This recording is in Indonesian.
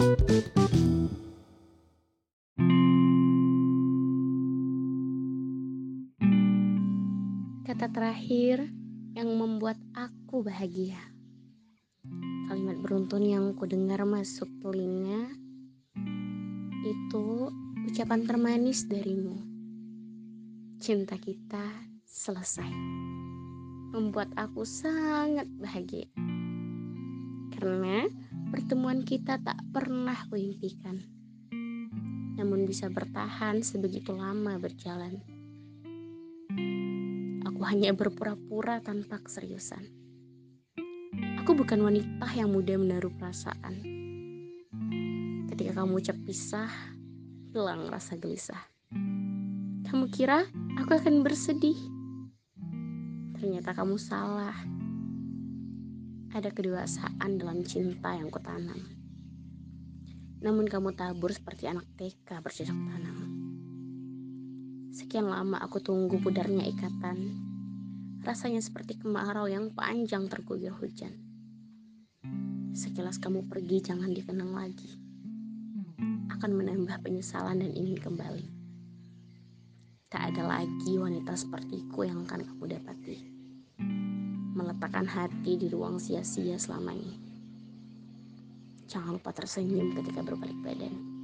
Kata terakhir yang membuat aku bahagia. Kalimat beruntun yang kudengar masuk telinga itu ucapan termanis darimu. Cinta kita selesai. Membuat aku sangat bahagia. Karena pertemuan kita tak pernah kuimpikan. Namun bisa bertahan sebegitu lama berjalan. Aku hanya berpura-pura tanpa keseriusan. Aku bukan wanita yang mudah menaruh perasaan. Ketika kamu ucap pisah, hilang rasa gelisah. Kamu kira aku akan bersedih? Ternyata kamu salah. Ada kedewasaan dalam cinta yang kutanam. Namun kamu tabur seperti anak TK bercocok tanam. Sekian lama aku tunggu pudarnya ikatan Rasanya seperti kemarau yang panjang terguyur hujan. Sekilas kamu pergi jangan dikenang lagi. Akan menambah penyesalan dan ingin kembali. Tak ada lagi wanita sepertiku yang akan kamu dapati. Meletakkan hati di ruang sia-sia selama ini. Jangan lupa tersenyum ketika berbalik badan.